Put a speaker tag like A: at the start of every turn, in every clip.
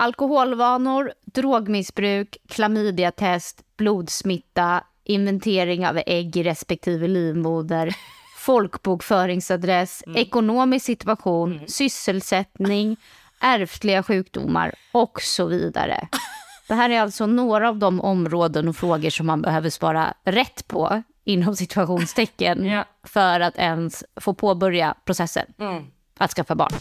A: alkoholvanor, drogmissbruk, klamydiatest, blodsmitta, inventering av ägg i respektive livmoder, folkbokföringsadress, ekonomisk situation, sysselsättning, ärftliga sjukdomar och så vidare. Det här är alltså några av de områden och frågor som man behöver svara rätt på inom situationstecken
B: Ja.
A: för att ens få påbörja processen att skaffa barn.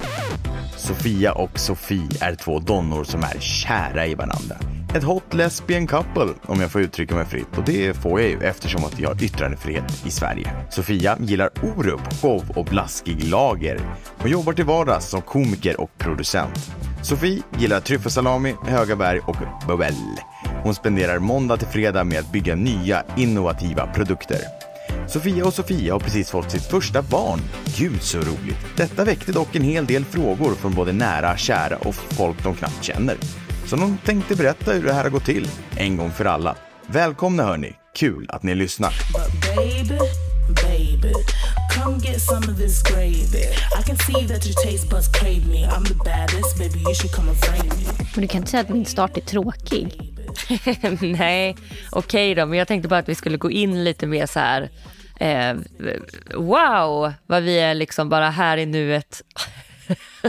C: Sofia och Sofie är två donnor som är kära i varandra. Ett hot lesbian couple, om jag får uttrycka mig fritt. Och det får jag ju eftersom att vi har yttrandefrihet i Sverige. Sofia gillar Orup, show och blaskig lager. Hon jobbar till vardags som komiker och producent. Sofie gillar tryffelsalami, höga berg och bubbel. Hon spenderar måndag till fredag med att bygga nya, innovativa produkter. Sofia och Sofia har precis fått sitt första barn. Gud så roligt. Detta väckte dock en hel del frågor från både nära, kära och folk de knappt känner. Så de tänkte berätta hur det här har gått till, en gång för alla. Välkomna hörni, kul att ni lyssnar.
D: But baby, baby, come get some of this gravy. I can see that your taste buds crave me. I'm the baddest, baby. You should come and frame me.
A: Men du kan inte säga att min start är tråkig.
B: Nej, okej då, men jag tänkte bara att vi skulle gå in lite mer så här, eh, wow, vad vi är liksom bara här i nuet.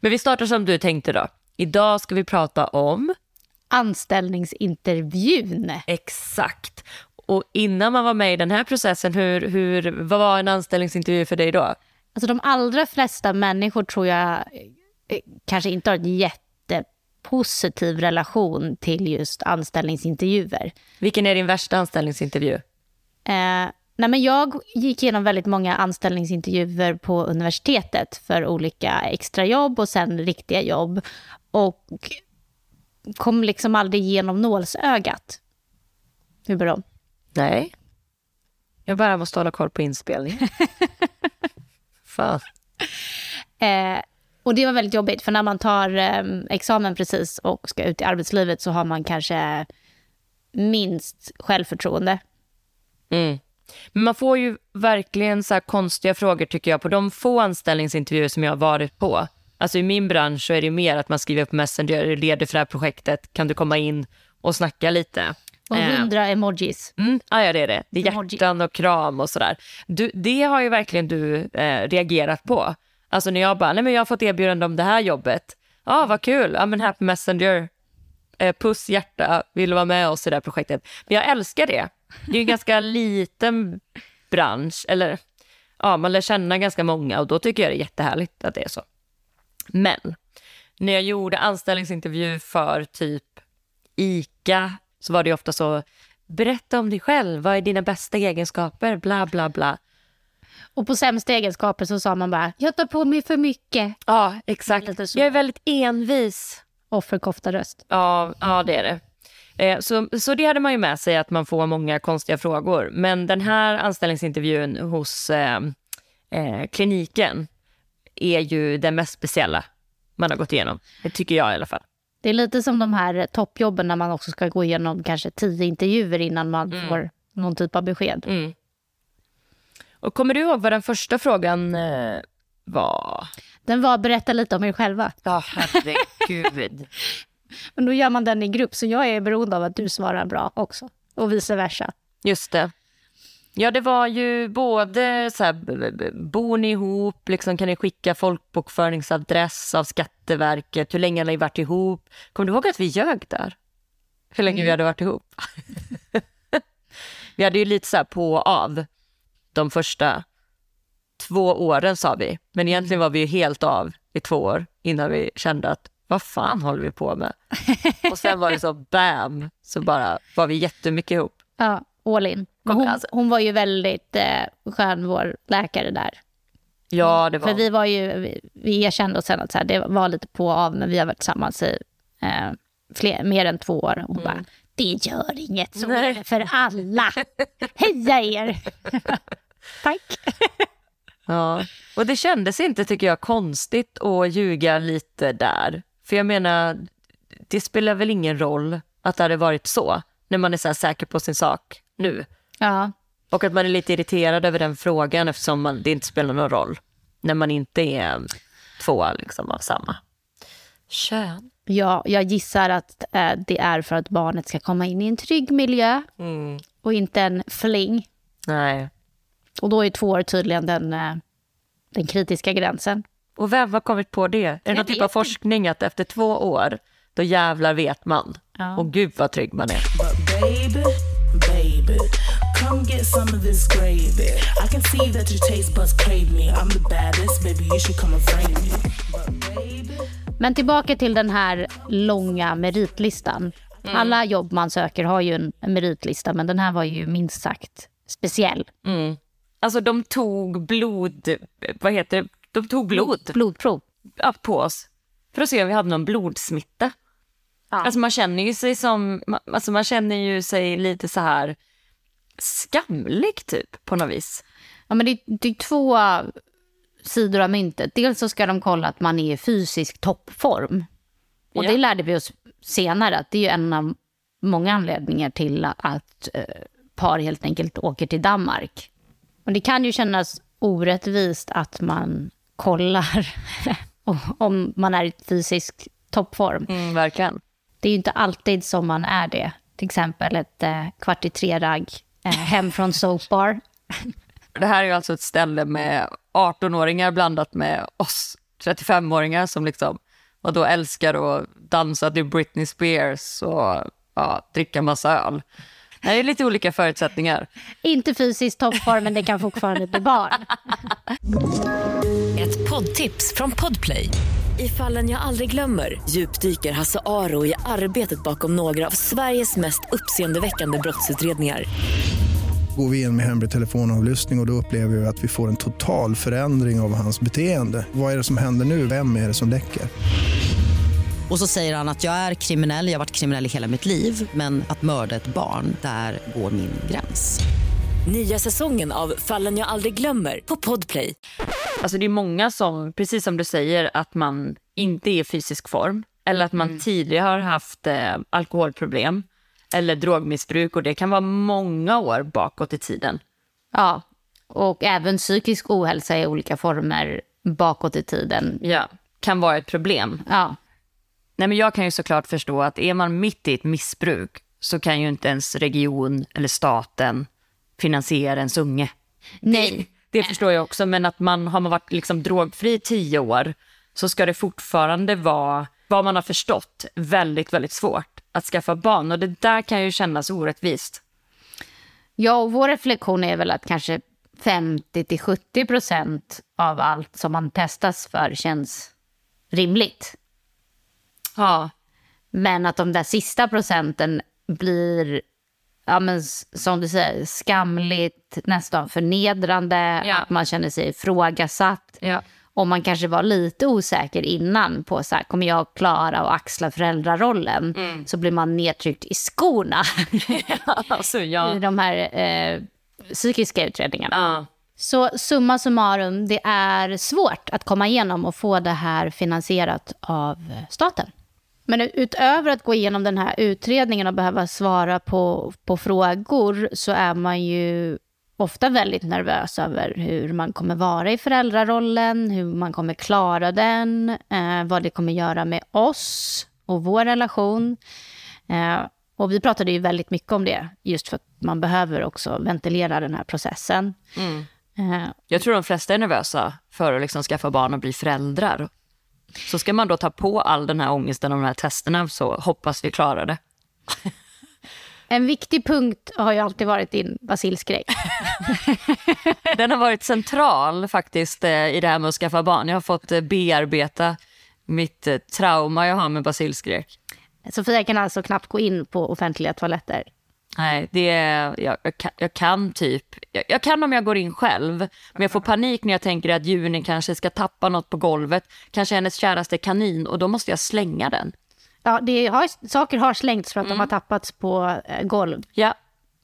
B: men vi startar som du tänkte då. Idag ska vi prata om,
A: Anställningsintervjun.
B: exakt, och innan man var med i den här processen, hur, hur, vad var en anställningsintervju för dig då?
A: Alltså de allra flesta människor tror jag eh, kanske inte har en jättepositiv relation till just anställningsintervjuer.
B: Vilken är din värsta anställningsintervju?
A: Eh, nej men jag gick igenom väldigt många anställningsintervjuer på universitetet för olika extrajobb och sen riktiga jobb. Och kom liksom aldrig igenom nålsögat. Hur de?
B: Nej. Jag bara måste hålla koll på inspelningen. Fan.
A: Eh, och det var väldigt jobbigt, för när man tar eh, examen precis och ska ut i arbetslivet så har man kanske minst självförtroende.
B: Mm. Men man får ju verkligen så konstiga frågor tycker jag på de få anställningsintervjuer som jag har varit på. Alltså i min bransch så är det mer att man skriver på Messenger, är ledig för det här projektet, kan du komma in och snacka lite?
A: Och
B: Eh,
A: hundra emojis.
B: Mm, ja, ja, det är det. Det är hjärtan och kram och sådär. Du, det har ju verkligen du eh, reagerat på. Alltså när jag bara, nej men jag har fått erbjudande om det här jobbet. Ja, vad kul. Ja, men Happy Messenger. Eh, puss, hjärta, vill du vara med oss i det här projektet? Men jag älskar det. Det är en ganska liten bransch, eller ja, man lär känna ganska många och då tycker jag det är jättehärligt att det är så. Men när jag gjorde anställningsintervju för typ ICA så var det ju ofta så, berätta om dig själv, vad är dina bästa egenskaper, bla bla bla.
A: Och på sämsta egenskaper så sa man bara, jag tar på mig för mycket.
B: Ja, exakt. Jag är väldigt envis.
A: Offerkoftaröst.
B: Ja, ja det är det. Eh, Så, så det hade man ju med sig, att man får många konstiga frågor. Men den här anställningsintervjun hos eh, eh, kliniken är ju den mest speciella man har gått igenom. Det tycker jag i alla fall.
A: Det är lite som de här toppjobben när man också ska gå igenom kanske tio intervjuer innan man får någon typ av besked.
B: Mm. Och kommer du ihåg vad den första frågan eh, var?
A: Den var berätta lite om er själva.
B: Ja, herregud.
A: Men då gör man den i grupp, så jag är beroende av att du svarar bra också. Och vice versa.
B: Just det. Ja, det var ju både så här, bor ni ihop, liksom, kan ni skicka folkbokföringsadress av Skatteverket, hur länge har ni varit ihop? Kommer du ihåg att vi ljög där? Hur länge vi hade varit ihop? vi hade ju lite så här på och av de första två åren sa vi, men egentligen var vi ju helt av i två år innan vi kände att vad fan håller vi på med? Och sen var det så bam, så bara var vi jättemycket ihop.
A: Ja, all in. Hon,
B: alltså.
A: hon var ju väldigt eh, skön, vår läkare där.
B: Ja, det var
A: För vi var ju, vi, vi erkände oss sen att så här, det var lite på och av, men vi har varit tillsammans i eh, fler, mer än två år. Och hon bara, det gör inget, så
B: Nej.
A: är det för alla. Heja er! Tack.
B: Ja, och det kändes inte, tycker jag, konstigt att ljuga lite där. För jag menar, det spelar väl ingen roll att det hade varit så, när man är så säker på sin sak nu.
A: Ja,
B: Och att man är lite irriterad över den frågan eftersom man, det inte spelar någon roll när man inte är två liksom, av samma Kön?
A: Ja, jag gissar att eh, det är för att barnet ska komma in i en trygg miljö
B: Mm.
A: och inte en fling.
B: Nej.
A: Och då är två år tydligen den, eh, den kritiska gränsen.
B: Och vem har kommit på det? Är det någon typ av forskning att efter två år, då jävlar vet man.
A: Ja.
B: Och gud vad trygg man är.
D: Baby, baby, come get some of this gravy. I can see that your taste buds crave me. I'm the baddest, baby. You should come and frame me.
A: Men tillbaka till den här långa meritlistan. Alla jobb man söker har ju en, meritlista, men den här var ju minst sagt speciell.
B: Alltså de tog blod, vad heter det? De tog blod
A: Blodprov.
B: ja, på oss för att se om vi hade någon blodsmitta. Alltså man känner ju sig som, alltså man känner ju sig lite så här skamlig typ på något vis.
A: Ja, men det, det är två sidor av myntet. Dels så ska de kolla att man är i fysisk toppform. Och
B: Ja.
A: det lärde vi oss senare att det är ju en av många anledningar till att eh, par helt enkelt åker till Danmark. Och det kan ju kännas orättvist att man kollar om man är i fysisk toppform.
B: Mm, verkligen.
A: Det är ju inte alltid som man är det. Till exempel ett eh, kvart i tre-ragg eh, hem från Soap Bar.
B: Det här är ju alltså ett ställe med 18-åringar blandat med oss 35-åringar som liksom och då älskar att dansa till Britney Spears och ja, dricka massa öl. Det är lite olika förutsättningar.
A: Inte fysiskt toppform, men det kan fortfarande bli barn.
E: Ett poddtips från Podplay. I fallen jag aldrig glömmer djupdyker Hasse Aro i arbetet bakom några av Sveriges mest uppseendeväckande brottsutredningar.
F: Går vi in med hemlig telefonavlyssning och, och då upplever vi att vi får en total förändring av hans beteende. Vad är det som händer nu? Vem är det som läcker?
G: Och så säger han att jag är kriminell, jag har varit kriminell i hela mitt liv men att mörda ett barn, där går min gräns.
E: Nya säsongen av Fallen jag aldrig glömmer på Podplay.
B: Alltså det är många som, precis som du säger, att man inte är i fysisk form eller att man tidigare har haft eh, alkoholproblem eller drogmissbruk och det kan vara många år bakåt i tiden.
A: Ja, och även psykisk ohälsa i olika former bakåt i tiden.
B: Ja, kan vara ett problem.
A: Ja,
B: Nej, men jag kan ju såklart förstå att är man mitt i ett missbruk så kan ju inte ens region eller staten finansiera ens unge.
A: nej.
B: Det förstår jag också, men att man har man varit liksom drogfri i tio år så ska det fortfarande vara, vad man har förstått, väldigt, väldigt svårt att skaffa barn. Och det där kan ju kännas orättvist.
A: Ja, och vår reflektion är väl att kanske 50-70 procent av allt som man testas för känns rimligt.
B: Ja,
A: Men att de där sista procenten blir, ja men som du säger, skamligt, nästan förnedrande,
B: Ja.
A: att man känner sig ifrågasatt.
B: ja.
A: Om man kanske var lite osäker innan på så här, kommer jag klara att axla föräldrarollen? Så blir man nedtryckt i skorna
B: alltså ja.
A: i de här eh, psykiska utredningarna.
B: ja.
A: Så summa summarum, det är svårt att komma igenom och få det här finansierat av staten. Men utöver att gå igenom den här utredningen och behöva svara på, på frågor så är man ju ofta väldigt nervös över hur man kommer vara i föräldrarollen, hur man kommer klara den, eh, vad det kommer göra med oss och vår relation. Eh, och vi pratade ju väldigt mycket om det, just för att man behöver också ventilera den här processen. Eh,
B: Jag tror de flesta är nervösa för att liksom skaffa barn och bli föräldrar. Så ska man då ta på all den här ångesten och de här testerna så hoppas vi klarar det.
A: En viktig punkt har ju alltid varit din basilskräck.
B: Den har varit central faktiskt eh, i det här med att skaffa barn. Jag har fått eh, bearbeta mitt eh, trauma jag har med basilskräck.
A: Sofia kan alltså knappt gå in på offentliga toaletter.
B: Nej, det är, jag, jag, kan, jag kan typ, jag, jag kan om jag går in själv, men jag får panik när jag tänker att Juni kanske ska tappa något på golvet, kanske hennes käraste kanin och då måste jag slänga den.
A: Ja, det har, saker har slängts för att de har tappats på eh, golv
B: Ja,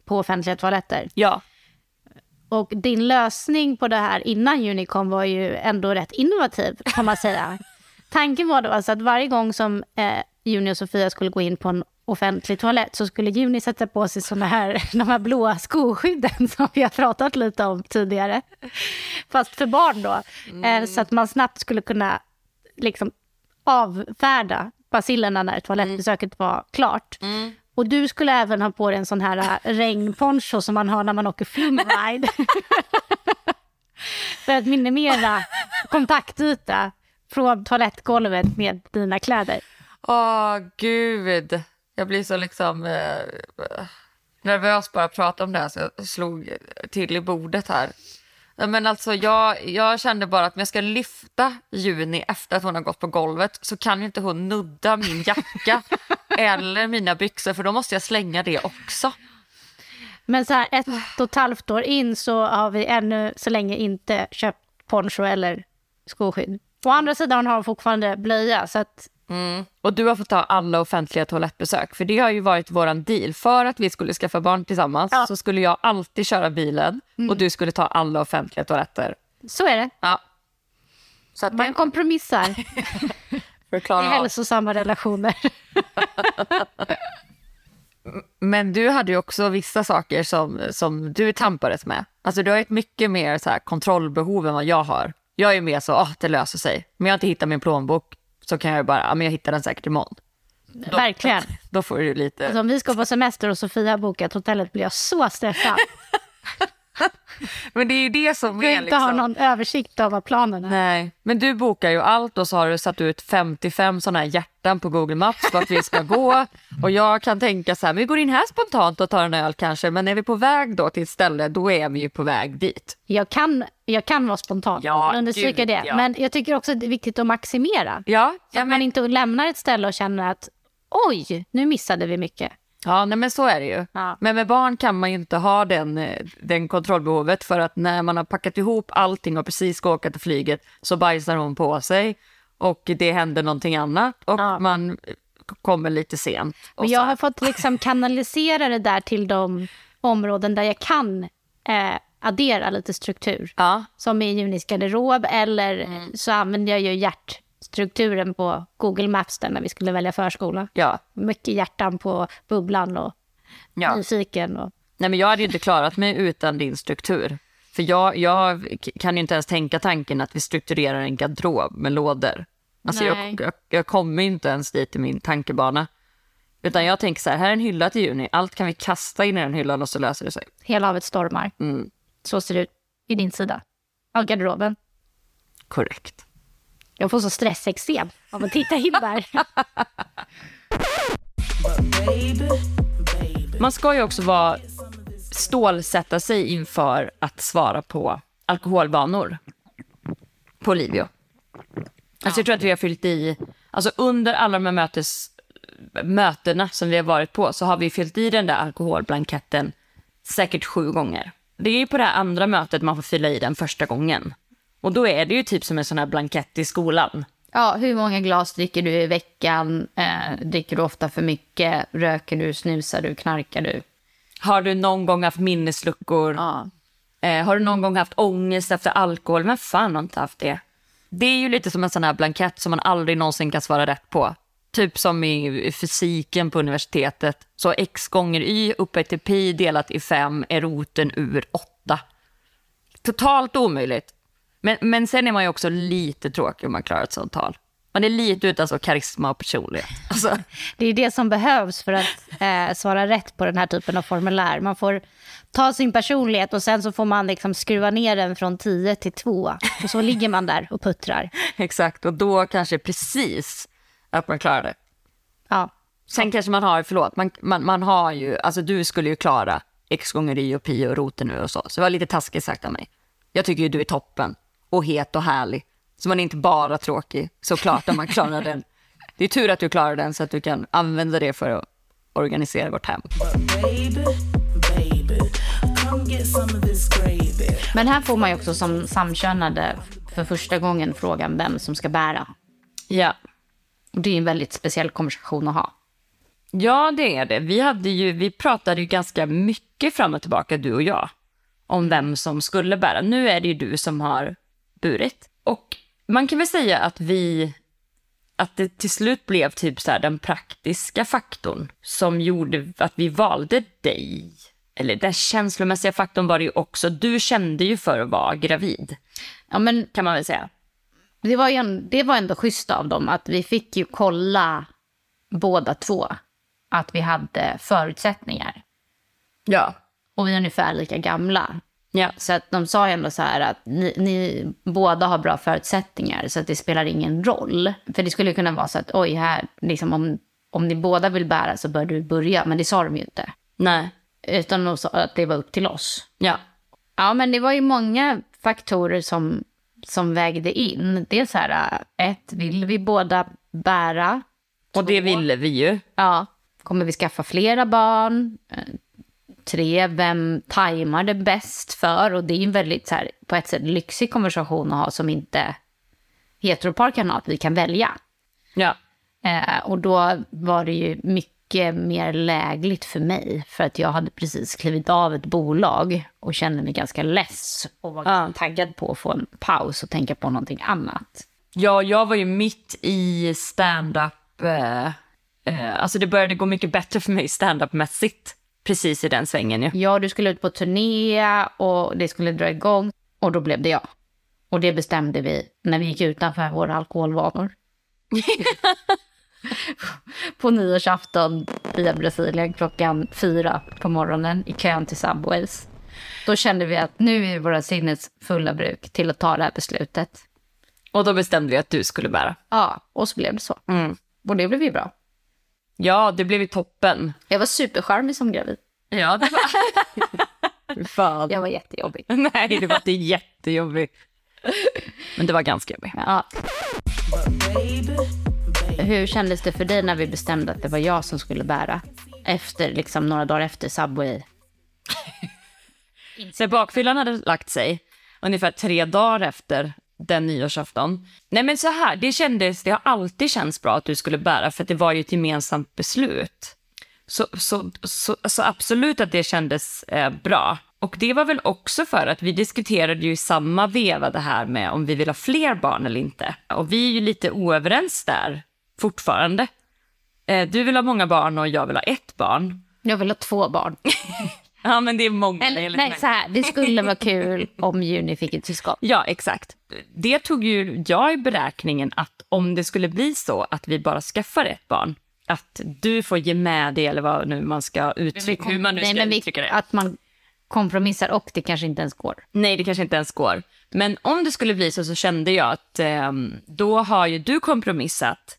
A: på offentliga toaletter.
B: ja,
A: Och din lösning på det här innan juni kom var ju ändå rätt innovativ, kan man säga. Tanken var då alltså att varje gång som eh, Juni och Sofia skulle gå in på en offentlig toalett så skulle Juni sätta på sig såna här, de här blåa skoskydden som vi har pratat lite om tidigare. Fast för barn då. Eh, så att man snabbt skulle kunna liksom avfärda bacillerna när toalettbesöket var klart. Och du skulle även ha på dig en sån här äh, regnponcho som man har när man åker flumride. För att minimera kontaktyta från toalettgolvet med dina kläder.
B: Åh, gud. Jag blir så liksom eh, nervös bara att prata om det här så jag slog till i bordet här. Men alltså jag, jag kände bara att om jag ska lyfta Juni efter att hon har gått på golvet så kan ju inte hon nudda min jacka eller mina byxor för då måste jag slänga det också.
A: Men så här ett och ett halvt år in så har vi ännu så länge inte köpt poncho eller skoskydd. Å andra sidan har hon fortfarande blöja så att
B: Och du har fått ta alla offentliga toalettbesök för det har ju varit våran deal. För att vi skulle skaffa barn tillsammans
A: Ja.
B: så skulle jag alltid köra bilen och du skulle ta alla offentliga toaletter.
A: så är det.
B: Ja. Så att
A: Man
B: det
A: kompromissar i
B: förklarar av.
A: hälsosamma relationer.
B: Men du hade ju också vissa saker som, som du tampades med. Alltså du har ett mycket mer så här kontrollbehov än vad jag har. Jag är mer så, ah, det löser sig. Om jag inte hittar min plånbok så kan jag ju bara, ja men jag hittar den säkert imorgon.
A: Verkligen.
B: Då får du lite...
A: Alltså, om vi ska på semester och Sofia har bokat hotellet blir jag så stressad.
B: Men det är ju det som
A: Jag
B: är
A: inte
B: liksom...
A: har någon översikt av vad planen är.
B: Nej, men du bokar ju allt och så har du satt ut 55 sådana här hjärtan på Google Maps vart vi ska gå. Och jag kan tänka så här, men vi går in här spontant och tar en öl kanske, men är vi på väg då till ett ställe, då är vi ju på väg dit.
A: Jag kan, jag kan vara spontan,
B: Ja,
A: understryka det.
B: ja.
A: Men jag tycker också att det är viktigt att maximera.
B: Ja,
A: Så att man inte lämnar ett ställe och känner att oj, nu missade vi mycket.
B: Ja, nej, men så är det ju.
A: Ja.
B: Men med barn kan man ju inte ha den, eh, den kontrollbehovet för att när man har packat ihop allting och precis ska åka till flyget så bajsar hon på sig och det händer någonting annat och
A: Ja.
B: man eh, kommer lite sent.
A: Men jag har fått liksom kanalisera det där till de områden där jag kan eh, addera lite struktur.
B: Ja,
A: Som i Junis garderob eller så använder jag ju hjärtstrukturen på Google Maps där när vi skulle välja förskola.
B: ja,
A: Mycket hjärtan på bubblan och
B: ja.
A: nyfiken. Och...
B: Nej, men jag hade ju inte klarat mig utan din struktur. För jag, jag kan ju inte ens tänka tanken att vi strukturerar en garderob med lådor. Alltså jag, jag, jag kommer inte ens dit i min tankebana. Utan jag tänker så här, här är en hylla till juni. Allt kan vi kasta in i den hyllan och så löser det sig.
A: Hela havet stormar.
B: Mm.
A: Så ser det ut i din sida av garderoben.
B: Korrekt.
A: Jag får så stressexem av att titta in där.
B: Man ska ju också vara stålsätta sig inför att svara på alkoholvanor på Livio. Alltså jag tror att vi har fyllt i, alltså under alla de här mötes, mötena som vi har varit på så har vi fyllt i den där alkoholblanketten säkert sju gånger. Det är ju på det här andra mötet man får fylla i den första gången. Och då är det ju typ som en sån här blankett i skolan.
A: Ja, hur många glas dricker du i veckan? Eh, dricker du ofta för mycket? Röker du? Snusar du? Knarkar du?
B: Har du någon gång haft minnesluckor?
A: Ja.
B: Eh, har du någon gång haft ångest efter alkohol? Men fan har inte haft det. Det är ju lite som en sån här blankett som man aldrig någonsin kan svara rätt på. Typ som i fysiken på universitetet. Så x gånger y upphöjt till pi delat i 5 är roten ur 8. Totalt omöjligt. Men, men sen är man ju också lite tråkig om man klarar ett sånt tal. Man är lite utan så karisma och personlighet. Alltså,
A: Det är det som behövs för att eh, svara rätt på den här typen av formulär. Man får ta sin personlighet och sen så får man liksom skruva ner den från 10 till 2. Och så ligger man där och puttrar.
B: exakt, och då kanske precis att man klarar det.
A: Ja.
B: Sen kanske man har, förlåt, man, man, man har ju, alltså du skulle ju klara x gånger y och pi och roten nu och så. Så det var lite taskigt sagt av mig. Jag tycker ju du är toppen och het och härlig. Så man är inte bara tråkig, såklart om man klarar den. Det är tur att du klarar den så att du kan använda det för att organisera vårt hem.
A: Men här får man ju också som samkönade för första gången frågan vem som ska bära.
B: Ja.
A: Och det är en väldigt speciell konversation att ha.
B: Ja, det är det. Vi, hade ju, vi pratade ju ganska mycket fram och tillbaka, du och jag, om vem som skulle bära. Nu är det ju du som har burit. Och man kan väl säga att vi, att det till slut blev typ så här den praktiska faktorn som gjorde att vi valde dig. Eller den känslomässiga faktorn var det ju också. Du kände ju för att vara gravid,
A: Ja, men
B: kan man väl säga.
A: det var, ju en, det var ändå schysst av dem att vi fick ju kolla båda två att vi hade förutsättningar.
B: Ja.
A: Och vi är ungefär lika gamla.
B: Ja.
A: Så att de sa ändå så här att ni, ni båda har bra förutsättningar så att det spelar ingen roll. För det skulle kunna vara så att oj, här, liksom om, om ni båda vill bära så bör du börja. Men det sa de ju inte.
B: Nej.
A: Utan de sa att det var upp till oss.
B: Ja.
A: Ja, men det var ju många faktorer som, som vägde in. Det är så här, ett, vill vi båda bära?
B: Och det ville vi ju.
A: Ja. Kommer vi skaffa flera barn? Tre, vem tajmar det bäst för? Och det är ju en väldigt så här, på ett sätt lyxig konversation att ha som inte heteropar kan ha, att vi kan välja.
B: Ja.
A: Eh, och då var det ju mycket mer lägligt för mig. För att jag hade precis klivit av ett bolag och kände mig ganska less. Och var
B: Ja.
A: taggad på att få en paus och tänka på någonting annat.
B: Ja, jag var ju mitt i stand-up. Eh, eh, alltså det började gå mycket bättre för mig stand-up-mässigt. Precis i den svängen ju.
A: Ja, du skulle ut på turné och det skulle dra igång. Och då blev det jag. Och det bestämde vi när vi gick utanför våra alkoholvanor. på nyårsafton i Brasilien klockan fyra på morgonen i kön till Subways. Då kände vi att nu är våra sinnes fulla bruk till att ta det här beslutet.
B: Och då bestämde vi att du skulle bära.
A: Ja, och så blev det så.
B: Mm.
A: Och det blev ju bra.
B: Ja, det blev ju toppen.
A: Jag var supercharmig som gravid.
B: Ja, det var... Fan.
A: Jag var jättejobbig.
B: Nej, det var inte jättejobbigt. Men det var ganska jobbigt.
A: Ja. Hur kändes det för dig när vi bestämde att det var jag som skulle bära? Efter, liksom några dagar efter Subway.
B: Så bakfyllan hade lagt sig ungefär tre dagar efter den nyårsafton. Nej men så här, det kändes, det har alltid känts bra att du skulle bära för det var ju ett gemensamt beslut. Så, så, så, så absolut att det kändes eh, bra. Och det var väl också för att vi diskuterade ju i samma veva det här med om vi vill ha fler barn eller inte. Och vi är ju lite oöverens där fortfarande. Eh, du vill ha många barn och jag vill ha ett barn.
A: Jag vill ha två barn.
B: Ja men det är många
A: Eller, nej,
B: mig.
A: så här, det skulle vara kul om Juni fick ett syskon.
B: Ja, exakt. Det tog ju jag i beräkningen att om det skulle bli så att vi bara skaffar ett barn, att du får ge med det eller vad nu man ska uttrycka, hur man nu
A: Nej,
B: ska
A: men vi,
B: uttrycka det.
A: Att man kompromissar och det kanske inte ens går.
B: Nej, det kanske inte ens går. Men om det skulle bli så så kände jag att ehm, då har ju du kompromissat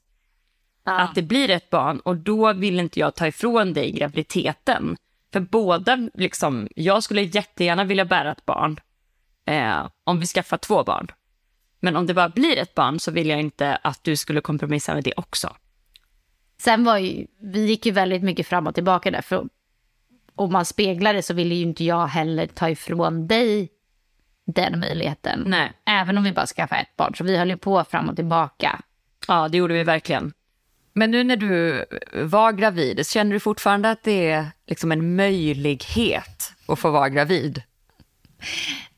B: att det blir ett barn och då vill inte jag ta ifrån dig graviditeten. För båda, liksom, jag skulle jättegärna vilja bära ett barn eh, om vi skaffar två barn. Men om det bara blir ett barn så vill jag inte att du skulle kompromissa med det också.
A: Sen var ju, vi gick ju väldigt mycket fram och tillbaka där. För om man speglar det så ville ju inte jag heller ta ifrån dig den möjligheten.
B: Nej.
A: Även om vi bara skaffade ett barn. Så vi höll ju på fram och tillbaka.
B: Ja, det gjorde vi verkligen. Men nu när du var gravid, känner du fortfarande att det är liksom en möjlighet att få vara gravid?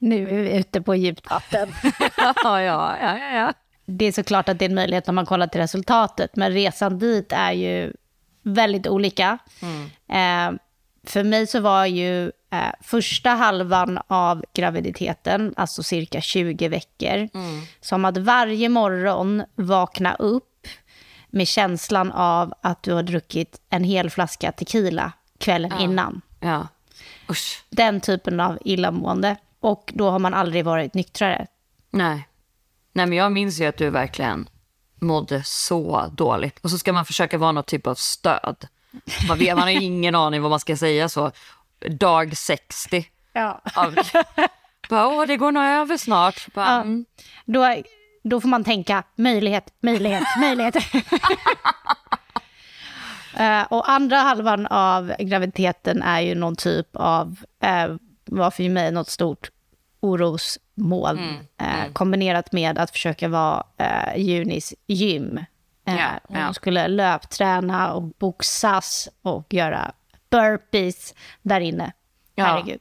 A: Nu är vi ute på djupt vatten.
B: ja, ja, ja, ja, ja.
A: det är såklart att det är en möjlighet om man kollar till resultatet. Men resan dit är ju väldigt olika. Eh, för mig så var ju eh, första halvan av graviditeten, alltså cirka 20 veckor, som att varje morgon vakna upp med känslan av att du har druckit en hel flaska tequila kvällen innan.
B: ja.
A: Den typen av illamående. Och då har man aldrig varit nyktrare.
B: Nej. Nej, men jag minns ju att du verkligen mådde så dåligt. Och så ska man försöka vara något typ av stöd. Man, vet, man har ingen aning vad man ska säga så. Dag 60.
A: Ja.
B: Av, bara, Åh, det går nog över snart. Bara,
A: Ja.
B: mm.
A: Då, då får man tänka möjlighet, möjlighet, möjlighet. Eh, och andra halvan av graviditeten är ju någon typ av, uh, var för mig något stort orosmoln. eh, Kombinerat med att försöka vara uh, Junis gym. Uh,
B: Ja,
A: hon skulle löpträna och boxas och göra burpees där inne.
B: Ja.
A: Herregud.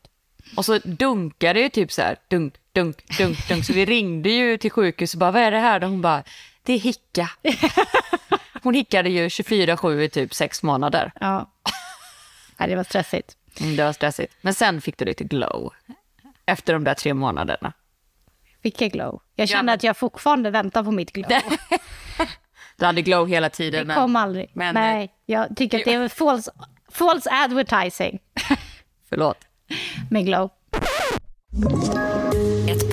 B: Och så dunkade det ju typ så här, dunk, dunk, dunk, dunk. Så vi ringde ju till sjukhus och bara, vad är det här? Och hon bara, det är hicka. Hon hickade ju 24-7 i typ sex månader.
A: Ja. ja, det var stressigt.
B: Mm, det var stressigt. Men sen fick du lite glow. Efter de där tre månaderna.
A: Vilka glow. Jag känner att jag fortfarande väntar på mitt glow.
B: Du hade glow hela tiden.
A: Det kom aldrig.
B: men-
A: Nej, jag tycker att det är false, false advertising
B: Förlåt.
A: med glow.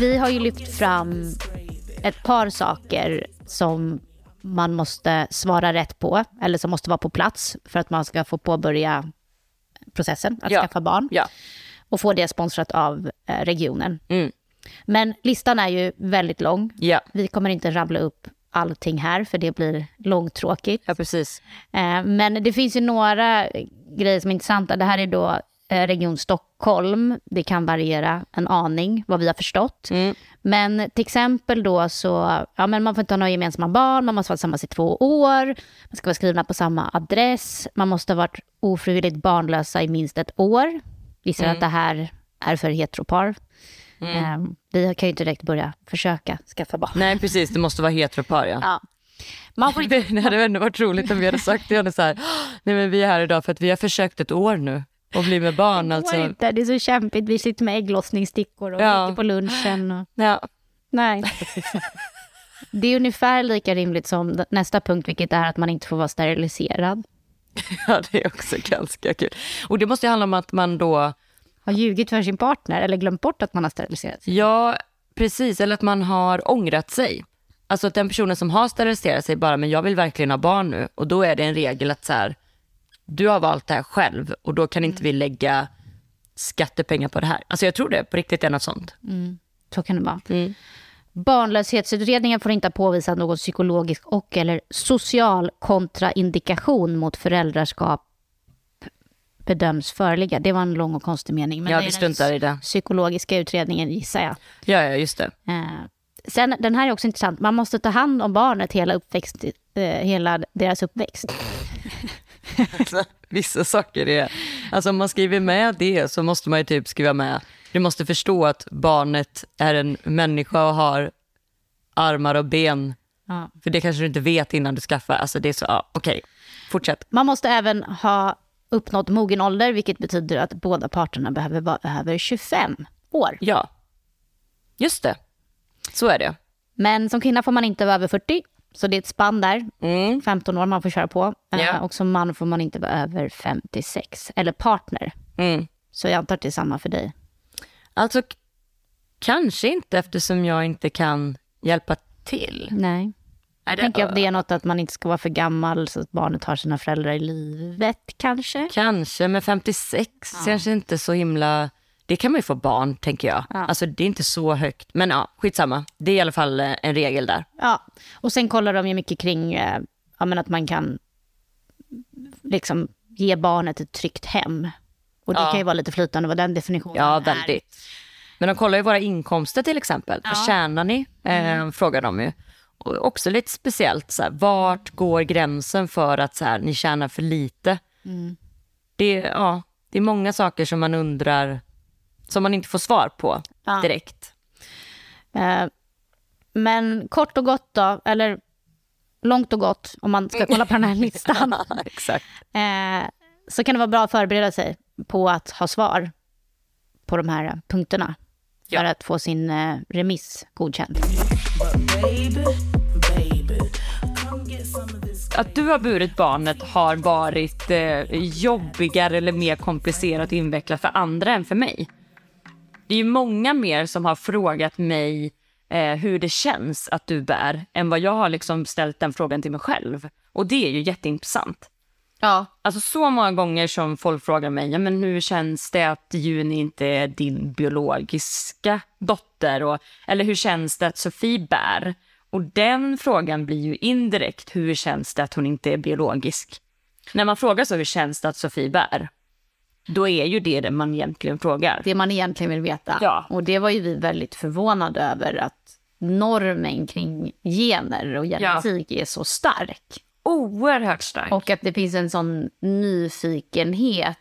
A: Vi har ju lyft fram ett par saker som man måste svara rätt på, eller som måste vara på plats för att man ska få påbörja processen att
B: Ja.
A: skaffa barn.
B: Ja.
A: Och få det sponsrat av eh, regionen.
B: Mm.
A: Men listan är ju väldigt lång.
B: Ja.
A: Vi kommer inte rabbla upp allting här, för det blir långtråkigt.
B: ja, precis.
A: Eh, Men det finns ju några grejer som är intressanta. Det här är då Region Stockholm. Det kan variera en aning, vad vi har förstått. Men till exempel då så, ja men man får inte ha några gemensamma barn, man måste vara tillsammans i två år, man ska vara skrivna på samma adress, man måste ha varit ofrivilligt barnlösa i minst ett år. Gissar att det här är för heteropar. Eh, Vi kan ju inte direkt börja försöka skaffa barn.
B: Nej, precis. Det måste vara heteropar, ja.
A: Ja. Man får inte
B: Det hade ändå varit roligt om vi hade sagt det. Jag hade så här, nej men vi är här idag för att vi har försökt ett år nu och bli med barn. Alltså.
A: inte, det är så kämpigt. Vi sitter med ägglossningsstickor och
B: Ja.
A: på lunchen. Och...
B: Ja.
A: Nej. Det är ungefär lika rimligt som nästa punkt, vilket är att man inte får vara steriliserad.
B: ja, det är också ganska kul. Och det måste ju handla om att man då,
A: Har ljugit för sin partner eller glömt bort att man har steriliserat sig.
B: ja precis, eller att man har ångrat sig. Alltså att den personen som har steriliserat sig bara, men jag vill verkligen ha barn nu. Och då är det en regel att så här, du har valt det här själv och då kan inte vi lägga skattepengar på det här. Alltså jag tror det på riktigt är något sånt.
A: Så kan det vara.
B: Mm.
A: Barnlöshetsutredningen får inte ha påvisat någon psykologisk och eller social kontraindikation mot föräldraskap bedöms föreligga. Det var en lång och konstig mening. Men
B: Ja, vi
A: den
B: struntar i det.
A: psykologiska utredningen gissar jag.
B: Ja, ja, just det.
A: Eh, sen, den här är också intressant. Man måste ta hand om barnet hela, uppväxt, eh, hela deras uppväxt.
B: Vissa saker är... Alltså om man skriver med det så måste man ju typ skriva med... Du måste förstå att barnet är en människa och har armar och ben.
A: Ja.
B: För det kanske du inte vet innan du skaffar. Alltså det är så, ja, okej. Fortsätt.
A: Man måste även ha uppnått mogen ålder, vilket betyder att båda parterna behöver vara över 25 år.
B: Ja, just det. Så är det.
A: Men som kvinna får man inte vara över 40, så det är ett spann där. 15 år man får köra på.
B: Ja.
A: Och som man får man inte vara över 56, eller partner.
B: Mm.
A: Så jag antar att det är samma för dig.
B: Alltså, kanske inte eftersom jag inte kan hjälpa till.
A: Nej.
B: Det-
A: Tänker jag att det är något att man inte ska vara för gammal så att barnet har sina föräldrar i livet kanske.
B: Kanske, men 56 kanske inte så himla... Det kan man ju få barn, tänker jag. Alltså det är inte så högt. Men ja, skitsamma. Det är i alla fall eh, en regel där.
A: Ja, och sen kollar de ju mycket kring eh, ja, men att man kan liksom ge barnet ett tryggt hem. Och det
B: Ja.
A: kan ju vara lite flytande vad den definitionen
B: Ja,
A: är.
B: väldigt. Men de kollar ju våra inkomster till exempel. Vad tjänar ni? Eh, frågar de ju. Och också lite speciellt, så här, vart går gränsen för att så här, ni tjänar för lite? Det, är- ja, det är många saker som man undrar, som man inte får svar på
A: Ja.
B: direkt.
A: Eh, men kort och gott då, eller långt och gott om man ska kolla på den här listan.
B: Exakt.
A: eh, så kan det vara bra att förbereda sig på att ha svar på de här punkterna. För
B: Ja.
A: att få sin eh, remiss godkänd.
B: Att du har burit barnet har varit eh, jobbigare eller mer komplicerat och invecklat för andra än för mig. Det är ju många mer som har frågat mig eh, hur det känns att du bär än vad jag har liksom ställt den frågan till mig själv. Och det är ju jätteintressant.
A: Ja.
B: Alltså så många gånger som folk frågar mig, ja, men hur känns det att Juni inte är din biologiska dotter? Och, eller hur känns det att Sofie bär? Och den frågan blir ju indirekt, hur känns det att hon inte är biologisk? När man frågar så, hur känns det att Sofie bär? Då är ju det det man egentligen frågar.
A: Det man egentligen vill veta.
B: Ja.
A: Och det var ju vi väldigt förvånade över att normen kring gener och genetik är så stark.
B: Oerhört starkt.
A: Och att det finns en sån nyfikenhet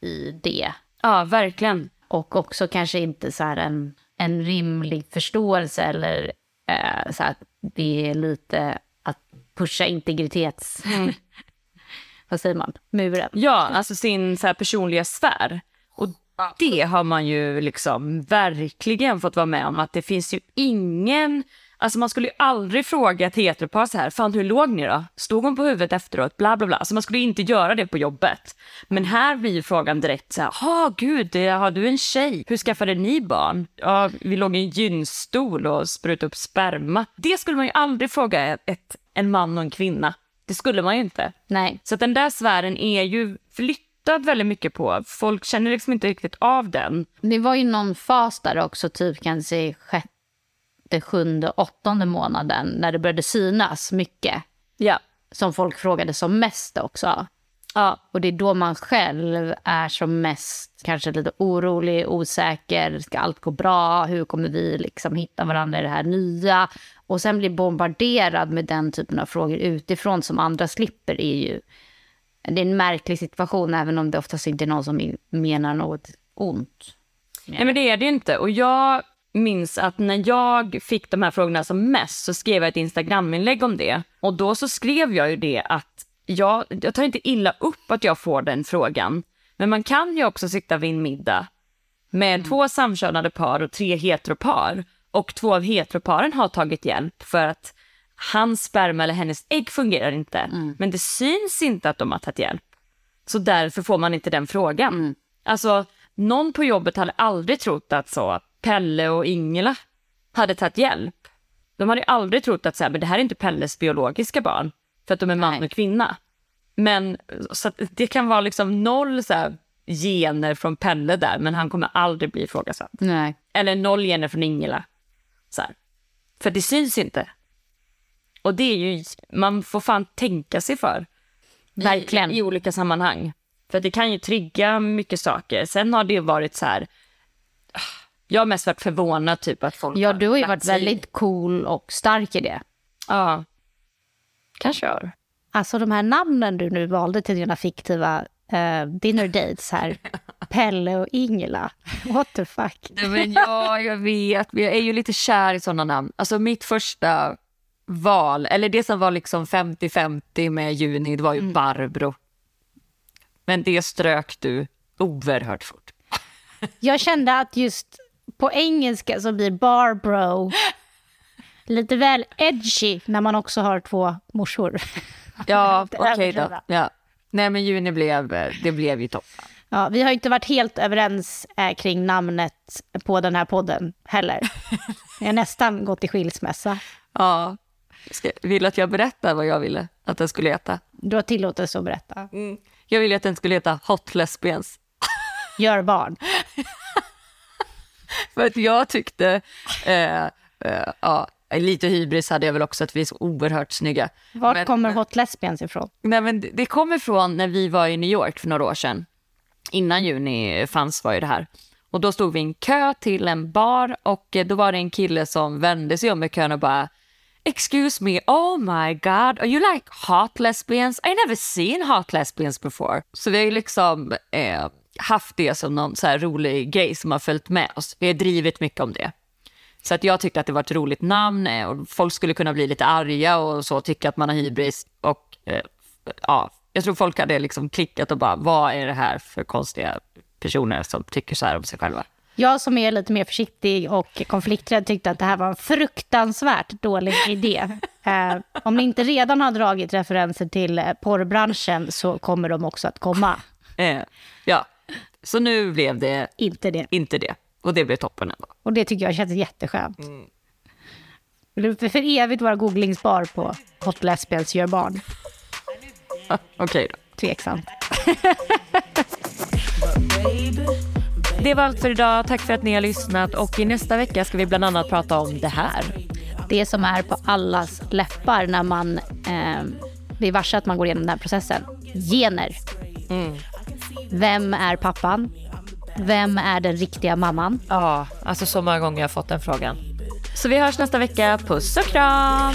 A: i det.
B: Ja, verkligen.
A: Och också kanske inte så en, en rimlig förståelse eller eh, så att det är lite att pusha integritets... Vad säger man? Muren.
B: Ja, alltså sin så här personliga sfär. Och det har man ju liksom verkligen fått vara med om. Att det finns ju ingen... Alltså man skulle ju aldrig fråga ett heteropar så här, fan hur låg ni då? Stod hon på huvudet efteråt? Bla bla bla. Alltså man skulle inte göra det på jobbet. Men här blir ju frågan direkt så här, ja gud, det- har du en tjej? Hur skaffade ni barn? Ja, vi låg i en gynstol och sprutade upp sperma. Det skulle man ju aldrig fråga ett, en man och en kvinna. Det skulle man ju inte.
A: Nej.
B: Så den där sfären är ju flyttad väldigt mycket på. Folk känner liksom inte riktigt av den.
A: Det var ju någon fas där också, typ kanske sjätte, sjunde, åttonde månaden när det började synas mycket.
B: Ja.
A: Som folk frågade som mest också.
B: Ja.
A: Och det är då man själv är som mest kanske lite orolig, osäker. Ska allt gå bra? Hur kommer vi liksom hitta varandra i det här nya? Och sen bli bombarderad med den typen av frågor utifrån som andra slipper är ju... Det är en märklig situation även om det oftast inte är någon som menar något ont.
B: Nej men det är det ju inte. Och jag minns att när jag fick de här frågorna som mest så skrev jag ett Instagram-inlägg om det. Och då så skrev jag ju det att jag, jag tar inte illa upp att jag får den frågan. Men man kan ju också sitta vid en middag med två samkönade par och tre heteropar. Och två av heteroparen har tagit hjälp för att hans sperma eller hennes ägg fungerar inte. Men det syns inte att de har tagit hjälp. Så därför får man inte den frågan. Alltså, någon på jobbet hade aldrig trott att så Pelle och Ingela hade tagit hjälp. De hade aldrig trott att så här, men det här är inte Pelles biologiska barn, för att de är man och kvinna. Men så det kan vara liksom noll så här, gener från Pelle där, men han kommer aldrig bli ifrågasatt.
A: Nej.
B: Eller noll gener från Ingela. Så här. För det syns inte. Och det är ju, man får fan tänka sig för.
A: Verkligen.
B: I, i olika sammanhang. För det kan ju trigga mycket saker. Sen har det ju varit så här, jag har mest varit förvånad typ att folk
A: Ja, du har ju varit väldigt cool och stark i det.
B: Ja, kanske har.
A: Alltså de här namnen du nu valde till dina fiktiva eh, dinner dates här. Pelle och Ingela. What the fuck?
B: Nej, men ja, jag vet. Jag är ju lite kär i sådana namn. Alltså mitt första val, eller det som var liksom 50-50 med Juni, det var ju Barbro. Men det strök du oerhört fort.
A: Jag kände att just på engelska så blir Barbro lite väl edgy när man också har två morsor.
B: Ja, okej då.
A: överdriva.
B: Ja. Nej, men Juni blev, det blev ju toppen.
A: Ja, vi har inte varit helt överens eh, kring namnet på den här podden heller. Jag har nästan gått i skilsmässa.
B: Ja. Ska, vill du att jag berättar vad jag ville att den skulle heta?
A: Du har tillåtelse att berätta.
B: Jag ville att den skulle heta Hot Lesbians.
A: Gör barn.
B: För att jag tyckte, eh, eh, ja, lite hybris hade jag väl också, att vi är så oerhört snygga.
A: Vart
B: Men-
A: kommer Hot Lesbians ifrån?
B: Nej, men det- det kommer från när vi var i New York för några år sedan. Innan juni fanns var ju det här. Och då stod vi i en kö till en bar och eh, då var det en kille som vände sig om i kön och bara Excuse me, oh my god, are you like hot lesbians? I never seen hot lesbians before. Så vi har ju liksom eh, haft det som någon så rolig grej som har följt med oss. Vi har drivit mycket om det. Så att jag tyckte att det var ett roligt namn eh, och folk skulle kunna bli lite arga och så tycka att man har hybris. Och eh, ja, jag tror folk hade liksom klickat och bara, vad är det här för konstiga personer som tycker så här om sig själva?
A: Jag som är lite mer försiktig och konflikträdd tyckte att det här var en fruktansvärt dålig idé. Eh, om ni inte redan har dragit referenser till eh, porrbranschen så kommer de också att komma.
B: Eh, ja, så nu blev det
A: Inte det.
B: inte det. Och det blev toppen ändå.
A: Och det tycker jag känns jätteskönt. Vill du för evigt vara googlingsbar på Hot Lesbians gör barn?
B: Okej då.
A: Tveksamt.
B: Det var allt för idag. Tack för att ni har lyssnat. Och i nästa vecka ska vi bland annat prata om det här.
A: Det som är på allas läppar när man eh, blir varse att man går igenom den här processen. Gener. Vem är pappan? Vem är den riktiga mamman?
B: Ja, alltså så många gånger jag har fått den frågan. Så vi hörs nästa vecka. Puss och kram!